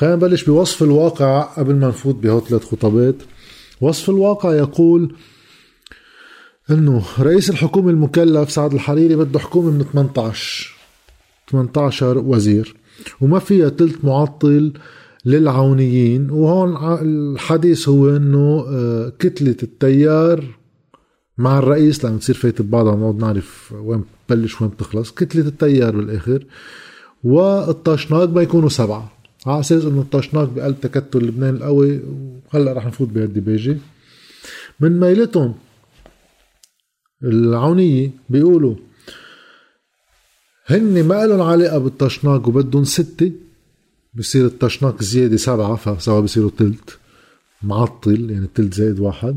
خلينا نبلش بوصف الواقع قبل ما نفوت بهو ثلاث خطابات وصف الواقع يقول إنه رئيس الحكومة المكلف سعد الحريري بده حكومة من 18 18 وزير. وما فيها ثلث معطل للعونيين. وهون الحديث هو إنه آه، كتلة التيار مع الرئيس لما تصير فايت ببعضها نقعد نعرف وين بتبلش وين بتخلص. كتلة التيار بالآخر. والطشناق ما يكونوا سبعة. على أساس إنه الطشناق بقلب تكتل لبنان القوي وهلأ رح نفوت بهالديباجة من ميلتهم العونية بيقولوا هن ما لهم علاقة بالطشناق وبدهم ستة بصير الطشناق زيادة سبعة فسوا بصيروا تلت معطل يعني تلت زائد واحد.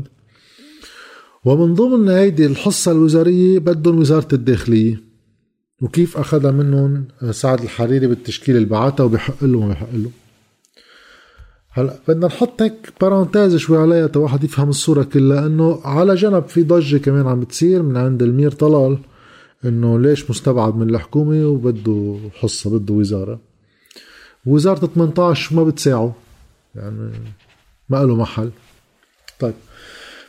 ومن ضمن هيدي الحصة الوزارية بدهم وزارة الداخلية. وكيف أخذها منهم سعد الحريري بالتشكيل اللي بعتها وبيحق له وما بيحق له. هلا بدنا نحط هيك parenthèse شوي عليها تا واحد يفهم الصورة كلها إنه على جنب في ضجة كمان عم بتصير من عند المير طلال إنه ليش مستبعد من الحكومة وبده حصة بده وزارة. وزارة 18 ما بتساعه يعني ما له محل. طيب.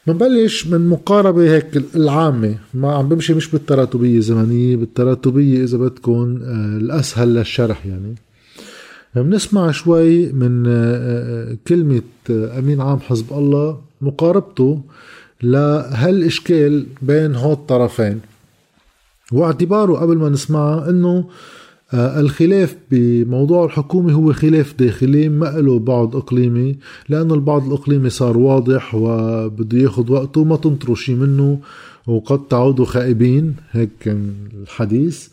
بنبلش من مقاربة هيك العامة ما عم بمشي مش بالتراتبية الزمنية بالتراتبية إذا بدكم آه، الأسهل للشرح يعني. بنسمع شوي من آه، آه، كلمة أمين عام حزب الله مقاربته لهالإشكال بين هو الطرفين واعتباره قبل ما نسمعها إنه آه، الخلاف بموضوع الحكومة هو خلاف داخلي ما له بعد إقليمي لأنه البعد الإقليمي صار واضح وبده ياخد وقته ما تنطروا شي منه وقد تعودوا خائبين هيك كان الحديث.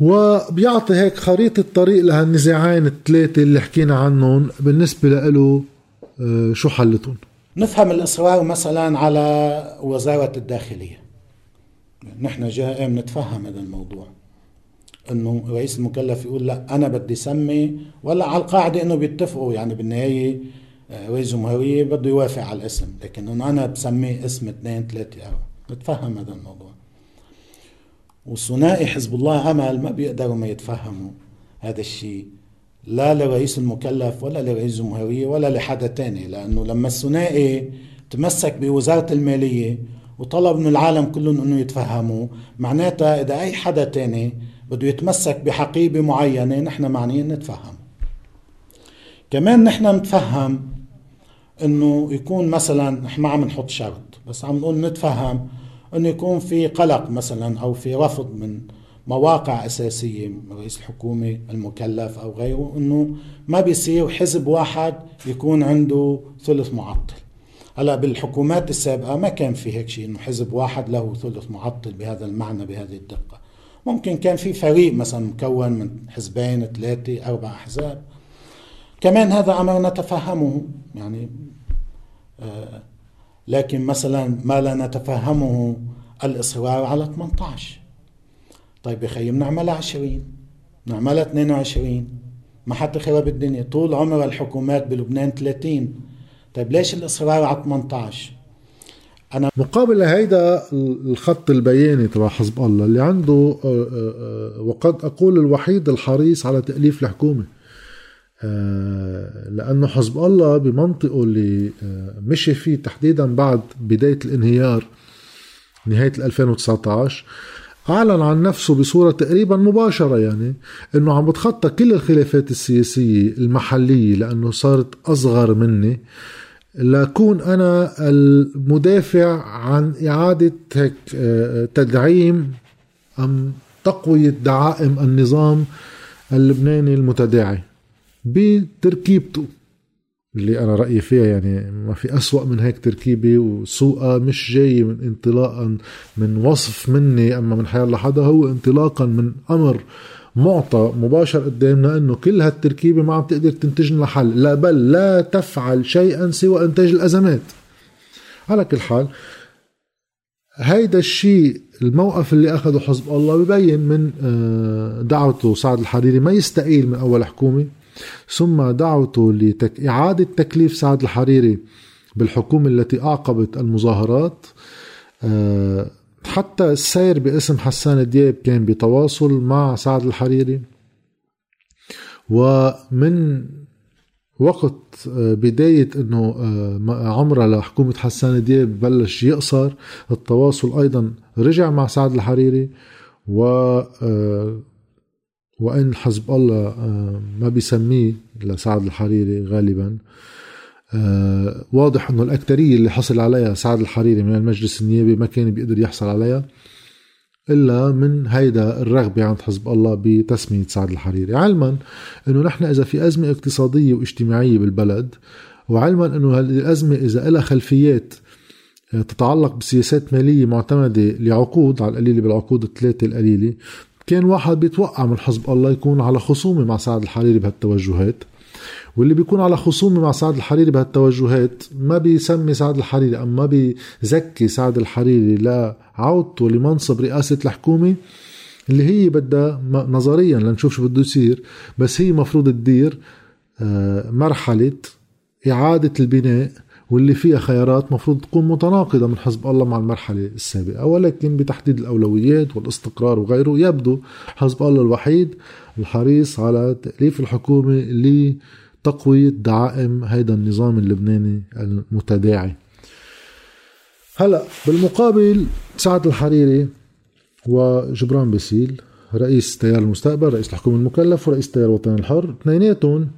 وبيعطي هيك خريطة طريق لهالنزاعين الثلاثة اللي حكينا عنهم بالنسبة له آه، شو حلتهم؟ نفهم الإصرار مثلا على وزارة الداخلية. نحن جاء نتفهم هذا الموضوع. إنه رئيس المكلف يقول لا أنا بدي سمي ولا على القاعدة إنه بيتفقوا يعني بالنهاية آه، رئيس جمهوريه بده يوافق على الاسم لكن إنه أنا بسمي اسم اثنين ثلاثة أو نتفهم هذا الموضوع. وثنائي حزب الله امل ما بيقدروا ما يتفهموا هذا الشيء لا لرئيس المكلف ولا لرئيس الجمهورية ولا لحدا تاني لأنه لما الثنائي تمسك بوزارة المالية وطلب من العالم كلهم إنه يتفهموا معناتها إذا أي حدا تاني بده يتمسك بحقيبة معينة نحن معنيين نتفهم. كمان نحن نتفهم إنه يكون مثلا نحن ما عم نحط شرط بس عم نقول نتفهم إنه يكون في قلق مثلا أو في رفض من مواقع أساسية من رئيس الحكومة المكلف أو غيره إنه ما بيصير حزب واحد يكون عنده ثلث معطل. هلأ بالحكومات السابقة ما كان في هيك شيء إنه حزب واحد له ثلث معطل بهذا المعنى بهذه الدقة. ممكن كان في فريق مثلا مكون من حزبين ثلاثة أربع أحزاب. كمان هذا أمر نتفهمه يعني آه لكن مثلا ما لا نتفهمه الإصرار على 18 طيب يا خيي بنعملها 20 نعملها 22 ما حتى خرب الدنيا. طول عمر الحكومات بلبنان 30 طيب ليش الإصرار على 18 أنا مقابل هيدا الخط البياني تبع حزب الله اللي عنده آه، آه، آه، وقد أقول الوحيد الحريص على تأليف الحكومة. لأنه حزب الله بمنطقه اللي مشي فيه تحديدا بعد بداية الانهيار نهاية 2019 أعلن عن نفسه بصورة تقريبا مباشرة يعني إنه عم بتخطى كل الخلافات السياسية المحلية لأنه صارت أصغر مني. لكون أنا المدافع عن إعادة هيك آه، تدعيم أم تقوية دعائم النظام اللبناني المتداعي بتركيبته اللي أنا رأيي فيها. يعني ما في أسوأ من هيك تركيبة وسوءها مش جاي من انطلاقا من وصف مني أما من حيال لحدا هو انطلاقا من أمر معطى مباشر قدامنا إنه كل هالتركيبة ما عم تقدر تنتج لنا حل لا بل لا تفعل شيئا سوى إنتاج الأزمات. على كل حال هيدا الشيء الموقف اللي أخذه حزب الله ببين من آه، دعوته سعد الحريري ما يستقيل من أول حكومة ثم دعوته لإعادة تكليف سعد الحريري بالحكومة التي أعقبت المظاهرات آه، حتى السير باسم حسان دياب كان بتواصل مع سعد الحريري. ومن وقت آه، بداية إنه آه، عمرها لحكومة حسان دياب بلش يقصر التواصل أيضا رجع مع سعد الحريري. و آه، وإن حزب الله ما بيسميه لسعد الحريري غالبا. واضح إنه الاكثريه اللي حصل عليها سعد الحريري من المجلس النيابي ما كان بيقدر يحصل عليها إلا من هيدا الرغبة عند حزب الله بتسمية سعد الحريري. علما إنه نحن إذا في أزمة اقتصادية واجتماعية بالبلد وعلما إنه هذه الازمه إذا لها خلفيات آه، تتعلق بسياسات مالية معتمدة لعقود على القليلة بالعقود الثلاثة القليلة كان واحد بيتوقع من حزب الله يكون على خصومة مع سعد الحريري بهالتوجهات. واللي بيكون على خصومه مع سعد الحريري بهالتوجهات ما بيسمي سعد الحريري أم ما بيزكي سعد الحريري لعودته لمنصب رئاسة الحكومة اللي هي بدها نظريا لنشوف شو بده يصير بس هي مفروض تدير آه، مرحلة إعادة البناء واللي فيها خيارات مفروض تكون متناقضة من حزب الله مع المرحلة السابقة. ولكن بتحديد الأولويات والاستقرار وغيره يبدو حزب الله الوحيد الحريص على تأليف الحكومة اللي تقوية دعائم هيدا النظام اللبناني المتداعي. هلا بالمقابل سعد الحريري وجبران باسيل رئيس تيار المستقبل رئيس الحكومة المكلف ورئيس تيار الوطن الحر اثنيناتهم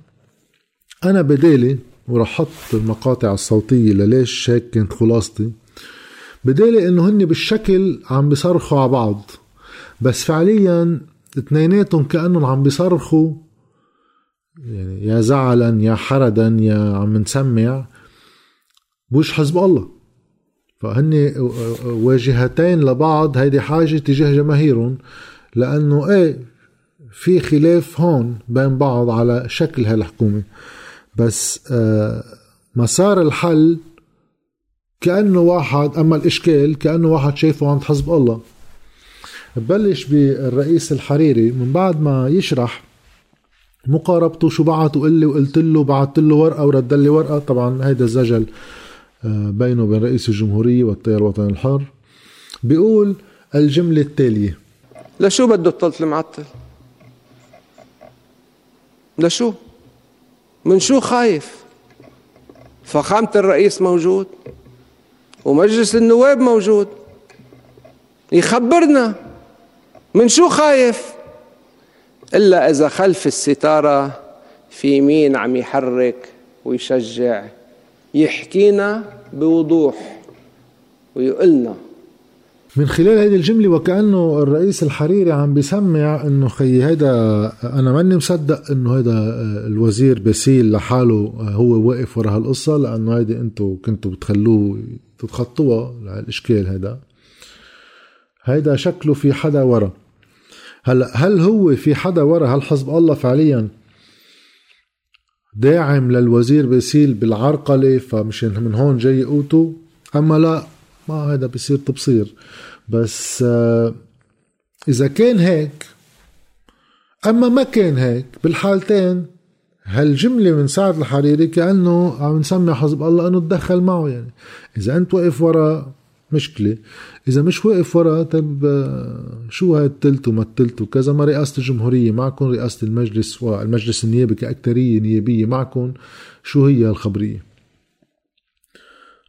أنا بدالي وراح حط المقاطع الصوتية لليش هيك كانت خلاصتي. بدالي إنه هن بالشكل عم بيصرخوا على بعض بس فعليا اثنيناتهم كأنهم عم بيصرخوا. يعني يا زعلا يا حردا يا عم نسمع. بوش حزب الله. فهن واجهتين لبعض هيدي حاجة تجاه جماهيرهم. لأنه إيه في خلاف هون بين بعض على شكل هالحكومة. بس آه مسار الحل كأنه واحد أما الإشكال كأنه واحد شايفه عند حزب الله. ببلش بالرئيس الحريري من بعد ما يشرح مقاربته شو بعت وقال لي وقلت له بعت له ورقة ورد لي ورقة. طبعا هيدا الزجل آه، بينه وبين رئيس الجمهورية والتيار الوطني الحر. بيقول الجملة التالية. لشو بده الطلت المعطل؟ لشو؟ من شو خايف؟ فخامة الرئيس موجود ومجلس النواب موجود. يخبرنا. من شو خايف؟ إلا إذا خلف الستارة في مين عم يحرك ويشجع يحكينا بوضوح ويقولنا. من خلال هذه الجملة وكأنه الرئيس الحريري عم بيسمع إنه خي هيدا أنا ماني مصدق إنه هيدا الوزير باسيل لحاله هو واقف ورا هالقصة لأنه هيدي أنتم كنتوا بتخلوه تتخطوها الاشكال هيدا. هيدا شكله في حدا ورا. هلا هل هو في حدا ورا؟ هل حزب الله فعليا داعم للوزير باسيل بالعرقلة فمشان من هون جاي قوته أما لا ما هذا بصير تبصير. بس آه إذا كان هيك أما ما كان هيك بالحالتين هالجملة من سعد الحريري كأنه عم نسمي حزب الله أنه تدخل معه يعني. إذا أنت واقف ورا مشكلة. إذا مش واقف ورا طب آه، شو هاي التلت وما التلت؟ وكذا ما رئاسة الجمهورية معكم رئاسة المجلس والمجلس النيابي كأكترية نيابية معكم شو هي الخبرية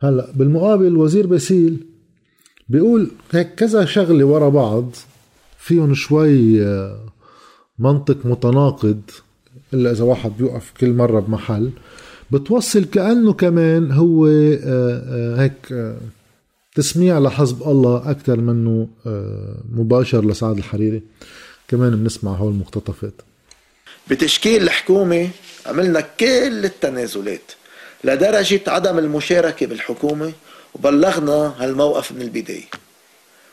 هلأ بالمقابل وزير باسيل بيقول هيك كذا شغلة ورا بعض فيهم شوي آه، منطق متناقض إلا إذا واحد بيوقف كل مرة بمحل بتوصل كأنه كمان هو آه، هيك تسميع لحزب الله أكثر منه آه، مباشر لسعد الحريري. كمان بنسمع هول المقتطفات بتشكيل الحكومة عملنا كل التنازلات لدرجة عدم المشاركة بالحكومة وبلغنا هالموقف من البداية.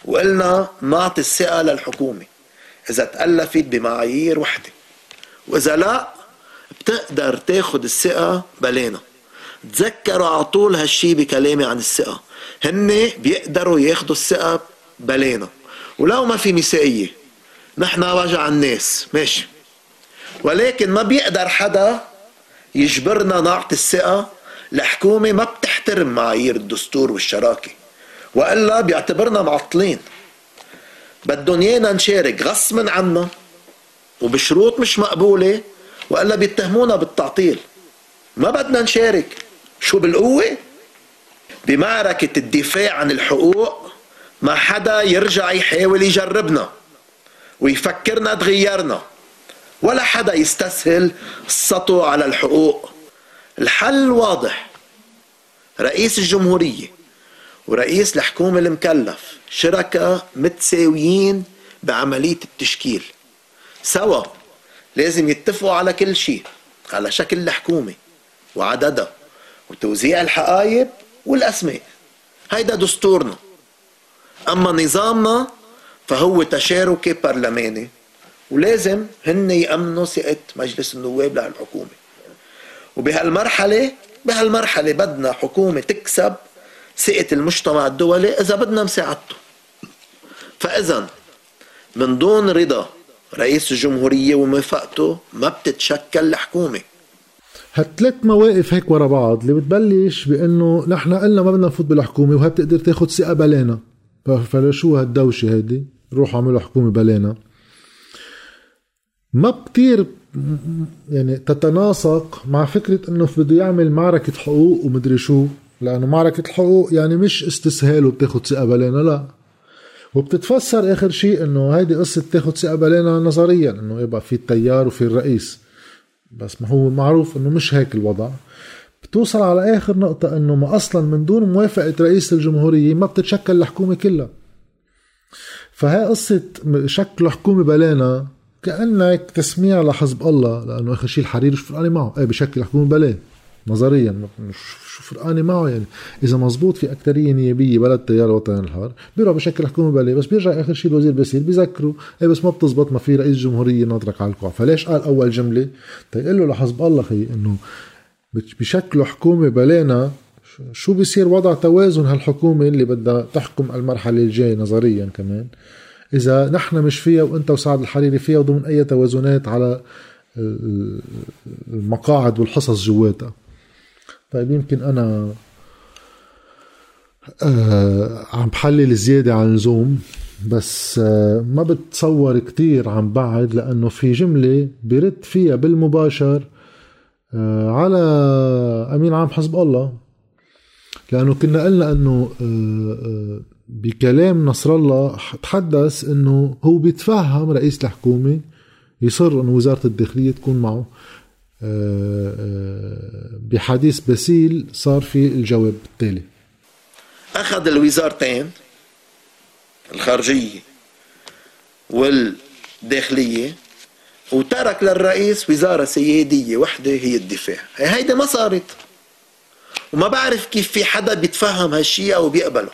وقلنا نعطي الثقة للحكومة إذا تألفت بمعايير وحدة وإذا لا بتقدر تاخد الثقة بلانا تذكروا على طول هالشي بكلامي عن الثقة. هن بيقدروا ياخدوا الثقة بلانا ولو ما في نسائية نحن وجع الناس. ماشي. ولكن ما بيقدر حدا يجبرنا نعطي الثقة لحكومة ما بتحترم معايير الدستور والشراكة. وإلا بيعتبرنا معطلين. بدهم ايانا نشارك غصبا عنا وبشروط مش مقبولة وإلا بيتهمونا بالتعطيل. ما بدنا نشارك. شو بالقوة؟ بمعركة الدفاع عن الحقوق ما حدا يرجع يحاول يجربنا ويفكرنا تغيرنا ولا حدا يستسهل السطو على الحقوق. الحل واضح رئيس الجمهورية ورئيس الحكومة المكلف شركاء متساويين بعملية التشكيل. سوا لازم يتفقوا على كل شيء على شكل الحكومة وعددها. وتوزيع الحقائب والأسماء. هيدا دستورنا. أما نظامنا فهو تشاركي برلماني. ولازم هن يأمنوا ثقة مجلس النواب لهالحكومة. وبهالمرحلة بهالمرحلة بدنا حكومة تكسب ثقة المجتمع الدولي إذا بدنا مساعدته. فإذا من دون رضا رئيس الجمهورية وموافقته ما بتتشكل الحكومة. هالثلاث مواقف هيك ورا بعض اللي بتبلش بأنه نحن قلنا ما بدنا نفوت بالحكومة وهي بتقدر تاخذ ثقة بلانا فلشو هالدوشة هيدي؟ روحوا اعملوا حكومة بلانا ما كتير يعني تتناسق مع فكرة إنه بده يعمل معركة حقوق ومدري شو. لأنه معركة الحقوق يعني مش استسهال وبتاخد ثقة بلانا لا. وبتتفسر آخر شيء إنه هيدي قصة تاخد ثقة بلانا نظريا إنه يبقى في التيار وفي الرئيس. بس ما هو معروف إنه مش هيك الوضع. بتوصل على آخر نقطة إنه ما أصلا من دون موافقة رئيس الجمهورية ما بتتشكل الحكومة كلها. فهي قصة شكل حكومة بلانا كأنك تسميع لحزب الله لأنه آخر شيء الحريري شو فرقانة معه؟ إيه بشكل حكومة بلاه نظريا شو فرقانة معه يعني. إذا مزبوط في أكترية نيابية بلد تيار الوطني الحر بيروح بشكل حكومة بلاه بس بيرجع آخر شيء الوزير بيصير بيذكروا إيه بس ما بتزبط ما في رئيس جمهورية ناطرك على الكوع فليش قال أول جملة؟ تيقول له لحزب الله خي إنه بشكله حكومة بلانا شو بيصير وضع توازن هالحكومة اللي بدها تحكم المرحلة الجاية نظريا كمان. إذا نحن مش فيها وأنت وسعد الحريري فيها وضمن أي توازنات على المقاعد والحصص جواتها. طيب يمكن أنا آه عم بحلل زيادة عن اللزوم بس آه ما بتصور كتير عم بعد لأنه في جملة برد فيها بالمباشر آه على أمين عام حزب الله. لأنه كنا قلنا أنه آه آه بكلام نصر الله تحدث إنه هو بيتفهم رئيس الحكومة يصر إنه وزارة الداخلية تكون معه. بحديث باسيل صار في الجواب التالي. أخذ الوزارتين الخارجية والداخلية وترك للرئيس وزارة سيادية وحدة هي الدفاع. هيدي ما صارت. وما بعرف كيف في حدا بيتفهم هالشيء أو بيقبله.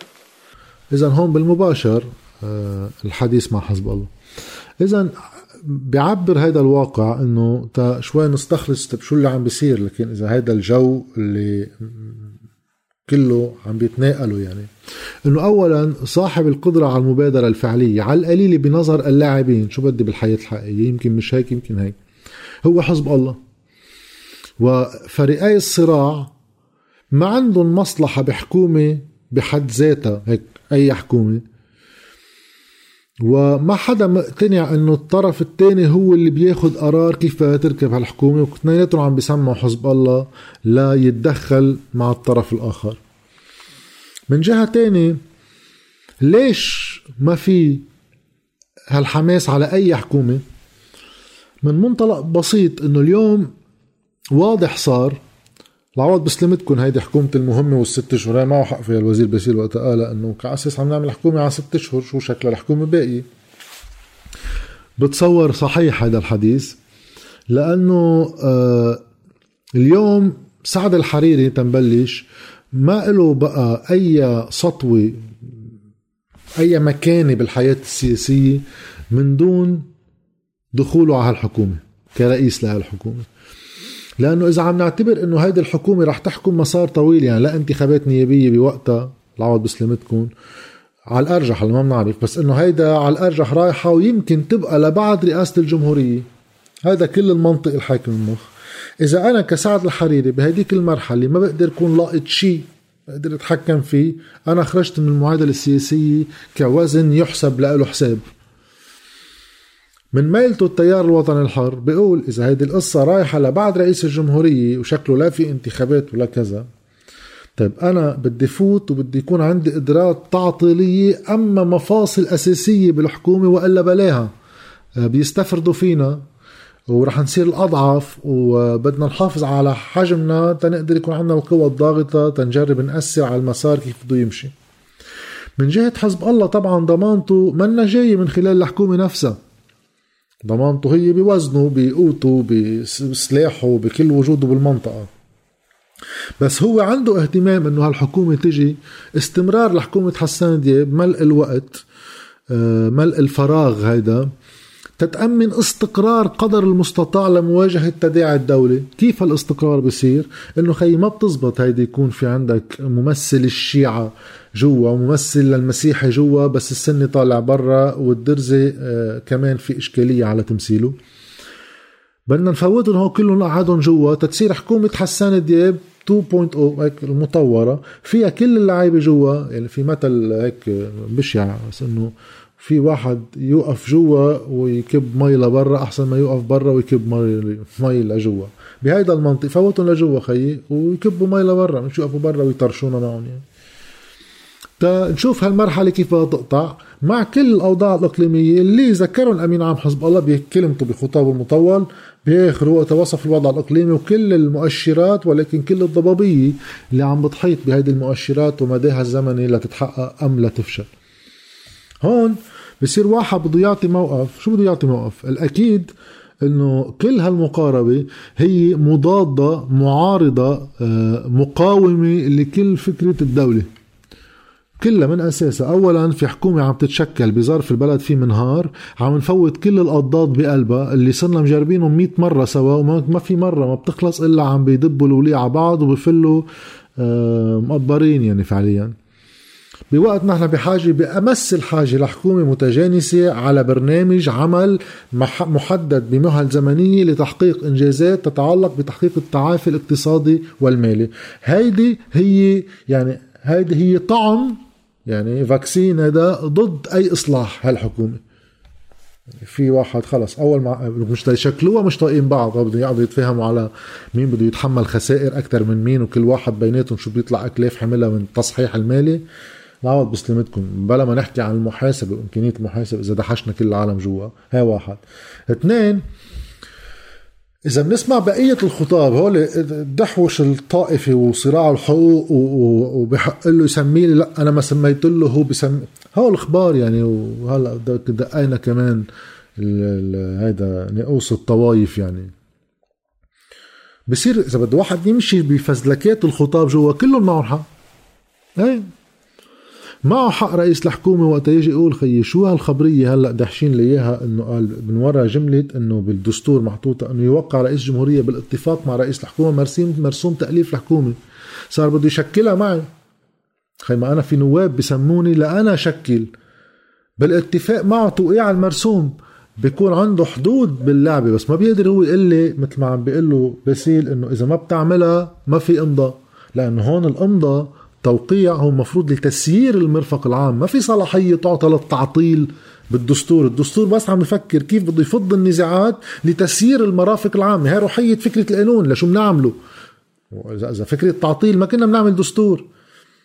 اذا هون بالمباشر آه، الحديث مع حزب الله. اذا بيعبر هذا الواقع إنه تا شوي نستخلص طيب شو اللي عم بيصير لكن إذا هذا الجو اللي كله عم بيتناقلوا يعني. إنه اولا صاحب القدرة على المبادرة الفعلية على القليله بنظر اللاعبين شو بدي بالحياة الحقيقية؟ يمكن مش هيك يمكن هيك. هو حزب الله. وفريقي الصراع ما عندهم مصلحة بحكومة بحد ذاتها هيك أي حكومة. وما حدا مقتنع إنه الطرف الثاني هو اللي بياخد قرار كيف تركب هالحكومة واثنيناتهم عم بيسمعوا حزب الله لا يتدخل مع الطرف الآخر. من جهة تانية ليش ما في هالحماس على أي حكومة؟ من منطلق بسيط إنه اليوم واضح صار العوض بسلمتكم هيدي حكومة المهمة والست اشهر معه حق فيها الوزير باسيل وقتها قال إنه كاساس عم نعمل حكومة على ست اشهر شو شكلها الحكومة باقية بتصور صحيح هذا الحديث لأنه آه اليوم سعد الحريري تنبلش ما له بقى أي سطوة أي مكانة بالحياة السياسية من دون دخوله على هالحكومة كرئيس لهالحكومة. لأنه إذا عم نعتبر إنه هيدي الحكومة رح تحكم مسار طويل يعني لا انتخابات نيابية بوقتها العوض بسلامتكم على الأرجح ما بنعرف بس إنه هيدا على الأرجح رايحة ويمكن تبقى لبعد رئاسة الجمهورية. هذا كل المنطق الحاكم المخ إذا أنا كسعد الحريري بهديك المرحلة ما بقدر أكون لاقط شيء بقدر أتحكم فيه أنا خرجت من المعادلة السياسية كوزن يحسب له حساب. من ميلته التيار الوطني الحر بيقول إذا هيدي القصة رايحة لبعد رئيس الجمهورية وشكله لا في انتخابات ولا كذا. طيب أنا بدي فوت وبدي يكون عندي قدرات تعطيلية أما مفاصل أساسية بالحكومة وإلا بلاها. آه، بيستفردوا فينا ورح نصير الأضعف وبدنا نحافظ على حجمنا تنقدر يكون عندنا القوى الضاغطة تنجرب نأثر على المسار كيف بده يمشي. من جهة حزب الله طبعا ضمانته منا جاية من خلال الحكومة نفسها. ضمانته هي بوزنه بقوته بسلاحه بكل وجوده بالمنطقة. بس هو عنده اهتمام إنه هالحكومة تجي. استمرار لحكومة حسان دياب ملء الوقت آه، ملء الفراغ هيدا تتأمن استقرار قدر المستطاع لمواجهة تداعي الدولة كيف هالاستقرار بصير؟ إنه خي ما بتزبط هيدي يكون في عندك ممثل الشيعة جوا وممثل للمسيحي جوا بس السني طالع برا والدروز آه كمان في إشكالية على تمثيله. بدنا نفوتهم هو كلهم قعدهم جوا. تتصير حكومة حسان دياب 2.0 هيك المطورة. فيها كل اللعيبة جوا. يعني في مثل هيك بشع بس إنه في واحد يوقف جوا ويكب مي لبرا أحسن ما يوقف برا ويكب مي مي لجوا. بهيدا المنطق فوتهم لجوا خيي ويكبوا مي لبرا مش يوقفوا برا ويطرشونا معهم يعني. تنشوف هالمرحلة كيف بدها تقطع. مع كل الأوضاع الإقليمية اللي ذكرهم الامين عام حزب الله بكلمته بخطابه المطول باخر وقت وصف الوضع الإقليمي وكل المؤشرات ولكن كل الضبابية اللي عم بتحيط بهذه المؤشرات ومداها الزمني لتتحقق أم لتفشل هون بصير واحد بده يعطي موقف. شو بده يعطي موقف؟ الأكيد إنه كل هالمقاربة هي مضادة معارضة آه، مقاومة لكل فكرة الدولة. كلها من أساسها. اولا في حكومة عم تتشكل بظرف البلد فيه منهار عم نفوت كل القضاض بقلبها اللي صرنا مجربينهم 100 مرة سوا وما في مرة ما بتخلص إلا عم بيدبوا الوليع على بعض وبفلوا آه، مقبرين يعني فعليا. بوقت نحن بحاجة بأمس الحاجة لحكومة متجانسة على برنامج عمل محدد بمهل زمنية لتحقيق إنجازات تتعلق بتحقيق التعافي الاقتصادي والمالي. هيدي هي يعني هيدي هي طعم يعني فاكسين هذا ضد أي إصلاح هالحكومة. في واحد خلص أول ما مش يشكلوها مش طايقين بعض بدهم يقعدوا يتفاهموا على مين بده يتحمل خسائر أكثر من مين وكل واحد بيناتهم شو بيطلع أكلاف حملها من التصحيح المالي. نعوض بسلامتكم بلا ما نحكي عن المحاسبة وإمكانية المحاسبة إذا دحشنا كل العالم جوا. هاي واحد. اثنين إذا بنسمع بقية الخطاب هول دحوش الطائفي وصراع الحقوق وبحق له يسميه لا أنا ما سميت له هو بسمي هول الأخبار يعني وهلأ دقينا كمان هيدا نقوص الطوايف يعني. بصير إذا بده واحد يمشي بفزلكات الخطاب جوا كلهم معهم حق. إيه؟ معه حق رئيس الحكومة وقت يجي يقول خيي شو هالخبرية هلأ دحشين لي إياها؟ إنه قال من ورا جملة إنه بالدستور محطوطة إنه يوقع رئيس الجمهورية بالاتفاق مع رئيس الحكومة مرسوم مرسوم تأليف الحكومة. صار بده يشكلها معي. خي ما أنا في نواب بسموني لانا شكل. بالاتفاق معه توقيع المرسوم. بيكون عنده حدود باللعبة بس ما بيقدر هو يقول لي مثل ما عم بيقول له باسيل إنه إذا ما بتعملها ما في امضى لأنه هون الامضى توقيع هو مفروض لتسيير المرفق العام. ما في صلاحية تعطى للتعطيل بالدستور. الدستور بس عم يفكر كيف بده يفض النزاعات لتسيير المرافق العامة هي روحية فكرة القانون. لشو بنعمله؟ إذا فكرة تعطيل ما كنا بنعمل دستور.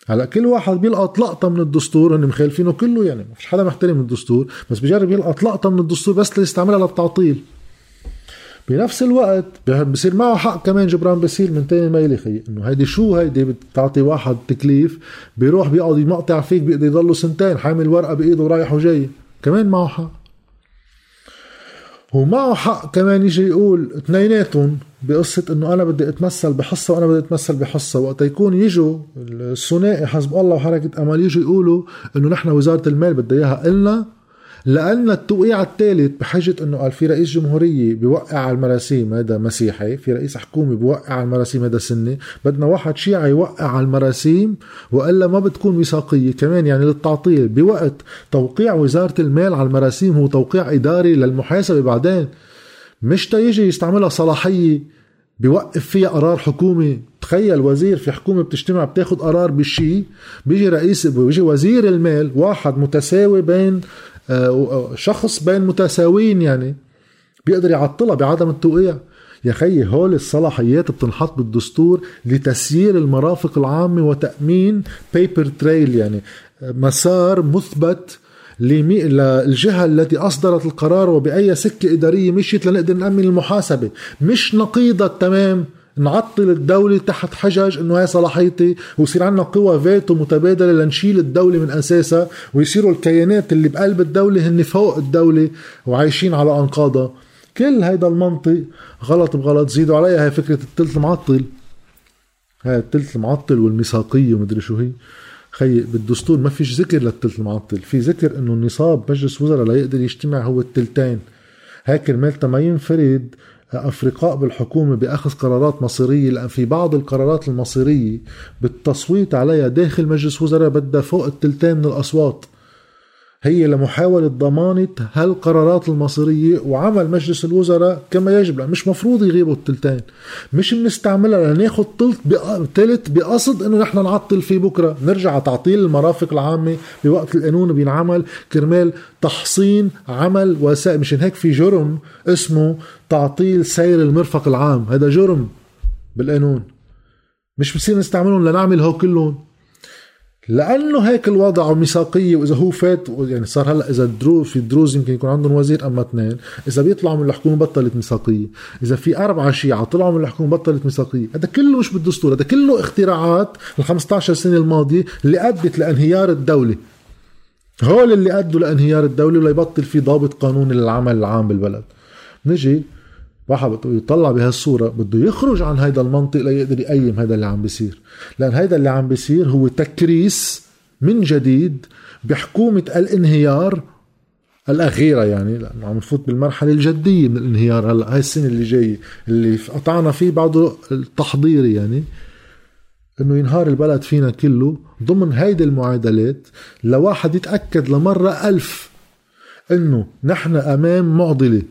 هلا كل واحد بيلقط لقطة من الدستور هن مخالفينه كله يعني. ما فيش حدا محترم الدستور بس بجرب يلقط لقطة من الدستور بس ليستعملها للتعطيل. بنفس الوقت بصير معه حق كمان جبران باسيل من تاني ميلي خي إنه هيدي شو هيدي بتعطي واحد تكليف بيروح بيقعد يمقطع فيك بيقدر يضله سنتين حامل ورقة بإيده ورايح وجاي. كمان معه حق. ومعه حق كمان يجي يقول اثنيناتهم بقصة إنه أنا بدي أتمثل بحصة وأنا بدي أتمثل بحصة. وقت يكون يجوا الثنائي حزب الله وحركة أمل يجوا يقولوا إنه نحن وزارة المال بدها إياها إلنا لأن التوقيع الثالث بحجة أنه قال في رئيس جمهورية بيوقع على المراسيم هذا مسيحي في رئيس حكومة بيوقع على المراسيم هذا سني بدنا واحد شيعي يوقع على المراسيم وإلا ما بتكون ميثاقية كمان يعني للتعطيل بوقت توقيع وزارة المال على المراسيم هو توقيع إداري للمحاسبة بعدين مش تيجي يستعملها صلاحية بيوقف فيها قرار حكومي. تخيل وزير في حكومة بتجتمع بتاخد قرار بالشيء بيجي رئيس بيجي وزير المال واحد متساوي بين شخص بين متساويين يعني بيقدر يعطلها بعدم التوقيع. يا خيي هول الصلاحيات بتنحط بالدستور لتسيير المرافق العامة وتأمين بيبر تريل يعني مسار مثبت للجهة التي أصدرت القرار وبأي سكة إدارية مشيت لنقدر نأمن المحاسبة. مش نقيضة تمام نعطل الدولة تحت حجج إنه هي صلاحيتي ويصير عندنا قوى فيتو متبادلة لنشيل الدولة من أساسها ويصيروا الكيانات اللي بقلب الدولة هن فوق الدولة وعايشين على أنقاضها. كل هيدا المنطق غلط بغلط زيدوا عليها هي فكرة التلت المعطل. هاي التلت المعطل والميثاقية ومدري شو هي. خي بالدستور ما فيش ذكر للتلت المعطل في ذكر إنه النصاب مجلس وزراء لا يقدر يجتمع هو التلتين. هيك كرمال ما ينفرد أفرقاء بالحكومة بأخذ قرارات مصيرية. لأن في بعض القرارات المصيرية بالتصويت عليها داخل مجلس وزراء بدها فوق التلتين من الأصوات. هي لمحاولة ضمانة هالقرارات المصيرية وعمل مجلس الوزراء كما يجب لأن مش مفروض يغيبوا التلتين. مش بنستعملها لناخد تلت تلت بقصد إنه نحن نعطل فيه بكرة. نرجع تعطيل المرافق العامة بوقت القانون بينعمل كرمال تحصين عمل وسائل مشان هيك في جرم اسمه تعطيل سير المرفق العام. هذا جرم بالقانون. مش بصير نستعملهم لنعمل هو كلهم. لأنه هيك الوضع وميثاقيه وإذا هو فات يعني صار هلأ إذا درو في دروز يمكن يكون عندهم وزير أما اثنين. إذا بيطلعوا من الحكومة بطلت ميثاقية. إذا في أربعة شيعة طلعوا من الحكومة بطلت ميثاقية. هذا كله مش بالدستور هذا كله اختراعات ال 15 سنة الماضية اللي أدت لانهيار الدولة. هول اللي أدوا لانهيار الدولة وليبطل في ضابط قانوني للعمل العام بالبلد. نجي واحد يطلع بهالصوره بده يخرج عن هيدا المنطق ليقدر يقيم هذا اللي عم بيصير. لأن هيدا اللي عم بيصير هو تكريس من جديد بحكومة الانهيار الأخيرة يعني لأنه عم نفوت بالمرحلة الجدية من الانهيار هلأ هاي السنة اللي جاية اللي قطعنا فيه بعده التحضيري يعني إنه ينهار البلد فينا كله ضمن هيدي المعادلات لواحد يتأكد لمرة ألف إنه نحن أمام معضلة.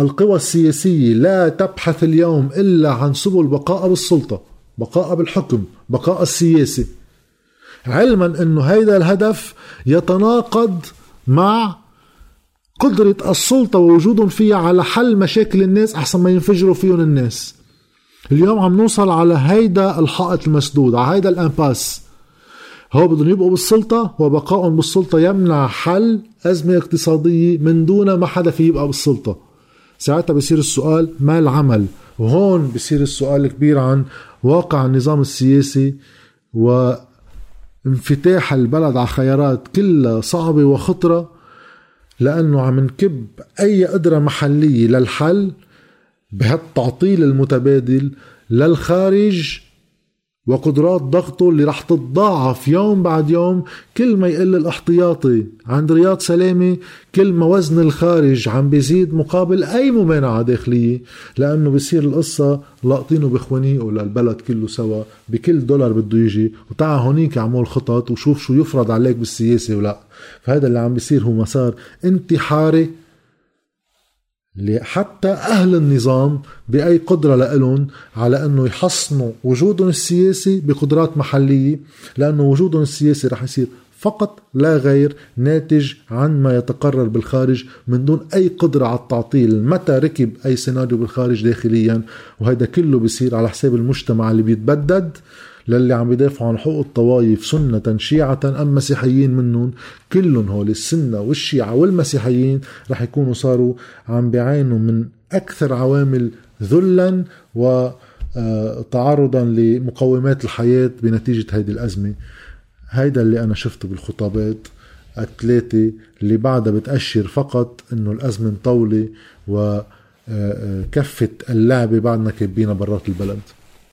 القوى السياسية لا تبحث اليوم إلا عن سبل بقاء بالسلطة بقاء بالحكم بقاء السياسي علما أنه هذا الهدف يتناقض مع قدرة السلطة ووجودهم فيها على حل مشاكل الناس أحسن ما ينفجروا فيهم الناس. اليوم عم نوصل على هيدا الحائط المسدود على هيدا الانباس هو بدهم يبقوا بالسلطة وبقائهم بالسلطة يمنع حل أزمة اقتصادية من دون ما حدا في يبقى بالسلطة. ساعتها بصير السؤال ما العمل؟ وهون بصير السؤال الكبير عن واقع النظام السياسي وانفتاح البلد على خيارات كلها صعبة وخطرة لأنه عم نكب أي قدرة محلية للحل بهالتعطيل المتبادل للخارج وقدرات ضغطه اللي رح تتضاعف يوم بعد يوم كل ما يقل الاحتياطي. عند رياض سلامة كل ما وزن الخارج عم بيزيد مقابل أي ممانعة داخلية لأنه بصير القصة لاقطينه بخوانيقه للبلد كله سوا بكل دولار بده يجي وتعا هونيك اعمل خطط وشوف شو يفرض عليك بالسياسة ولا. فهذا اللي عم بيصير هو مسار انتحاري حتى أهل النظام بأي قدرة لهم على أنه يحصنوا وجودهم السياسي بقدرات محلية لأنه وجودهم السياسي رح يصير فقط لا غير ناتج عن ما يتقرر بالخارج من دون أي قدرة على التعطيل متى ركب أي سيناريو بالخارج داخليا وهذا كله بيصير على حساب المجتمع اللي بيتبدد. للي عم يدافعوا عن حقوق الطوائف سنة شيعة أم مسيحيين منهم كلهم هول السنة والشيعة والمسيحيين رح يكونوا صاروا عم بيعانوا من أكثر عوامل ذلا وتعرضا لمقومات الحياة بنتيجة هذه الأزمة. هيدا اللي أنا شفته بالخطابات الثلاثة اللي بعدها بتأشر فقط أنه الأزمة مطولة وكفة اللعبة بعدنا كبينا برات البلد.